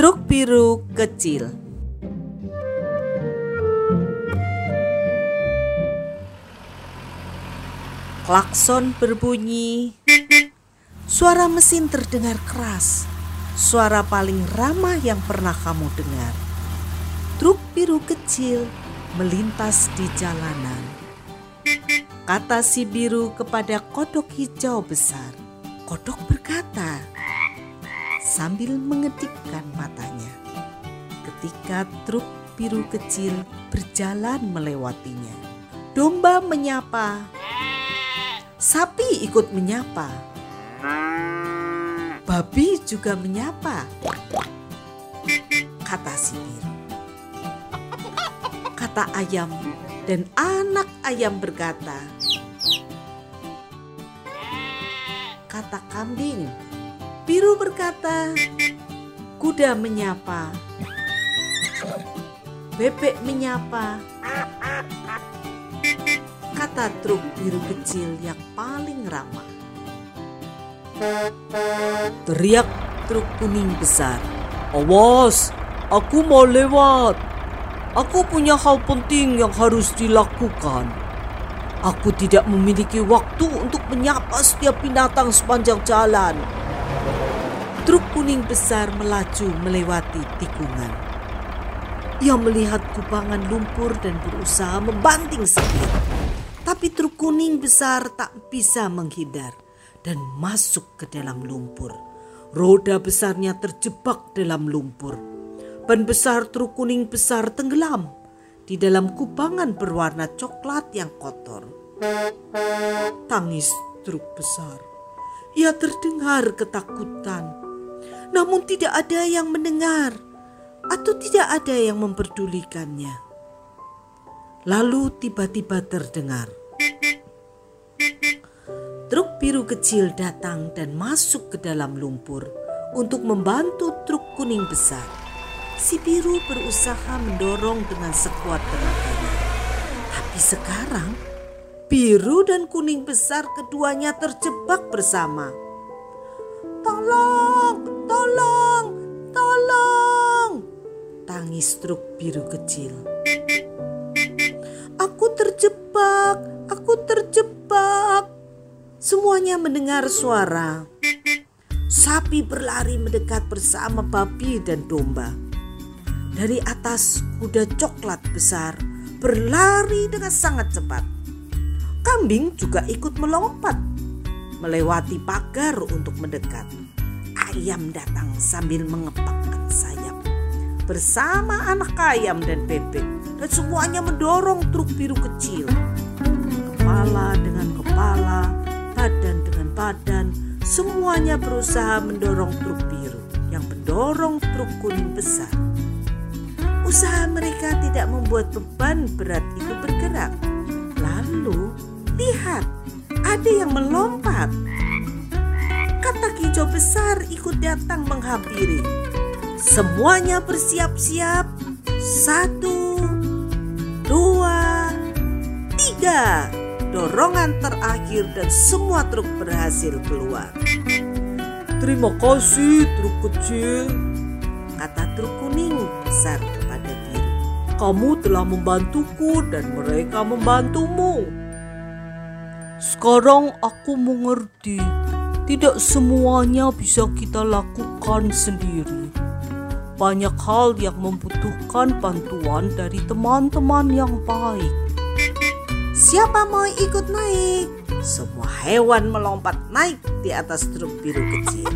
Truk biru kecil. Klakson berbunyi. Suara mesin terdengar keras. Suara paling ramah yang pernah kamu dengar. Truk biru kecil melintas di jalanan. Kata si biru kepada kodok hijau besar. Kodok berkata sambil mengedipkan matanya. Ketika truk biru kecil berjalan melewatinya. Domba menyapa. Sapi ikut menyapa. Babi juga menyapa. Kata si. Kata ayam dan anak ayam berkata, kata kambing. Biru berkata, kuda menyapa. Bebek menyapa. Kata truk biru kecil yang paling ramah. Teriak truk kuning besar. Awas, aku mau lewat. Aku punya hal penting yang harus dilakukan. Aku tidak memiliki waktu untuk menyapa setiap binatang sepanjang jalan. Truk kuning besar melaju melewati tikungan. Ia melihat kubangan lumpur dan berusaha membanting setir. Tapi truk kuning besar tak bisa menghindar dan masuk ke dalam lumpur. Roda besarnya terjebak dalam lumpur. Ban besar truk kuning besar tenggelam di dalam kubangan berwarna coklat yang kotor. Tangis truk besar. Ia terdengar ketakutan. Namun tidak ada yang mendengar atau tidak ada yang memperdulikannya. Lalu tiba-tiba terdengar. Truk biru kecil datang dan masuk ke dalam lumpur untuk membantu truk kuning besar. Si biru berusaha mendorong dengan sekuat tenaganya. Tapi sekarang biru dan kuning besar keduanya terjebak bersama. Tolong, Tangis truk biru kecil. Aku terjebak, aku terjebak. Semuanya mendengar suara. Sapi berlari mendekat bersama babi dan domba. Dari atas kuda coklat besar berlari dengan sangat cepat. Kambing juga ikut melompat melewati pagar untuk mendekat. Ayam datang sambil mengepakkan sayap bersama anak ayam dan bebek dan semuanya mendorong truk biru kecil. Kepala dengan kepala, badan dengan badan, semuanya berusaha mendorong truk biru yang mendorong truk kuning besar. Usaha mereka tidak membuat beban berat itu bergerak. Lalu, lihat, ada yang melompat. Kata hijau besar ikut datang menghampiri. Semuanya bersiap-siap. Satu, dua, tiga. Dorongan terakhir dan semua truk berhasil keluar. Terima kasih truk kecil, kata truk kuning besar kepada biru. Kamu telah membantuku dan mereka membantumu. Sekarang aku mengerti, tidak semuanya bisa kita lakukan sendiri. Banyak hal yang membutuhkan bantuan dari teman-teman yang baik. Siapa mau ikut naik? Semua hewan melompat naik di atas truk biru kecil.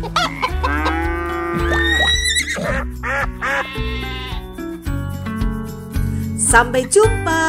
Sampai jumpa.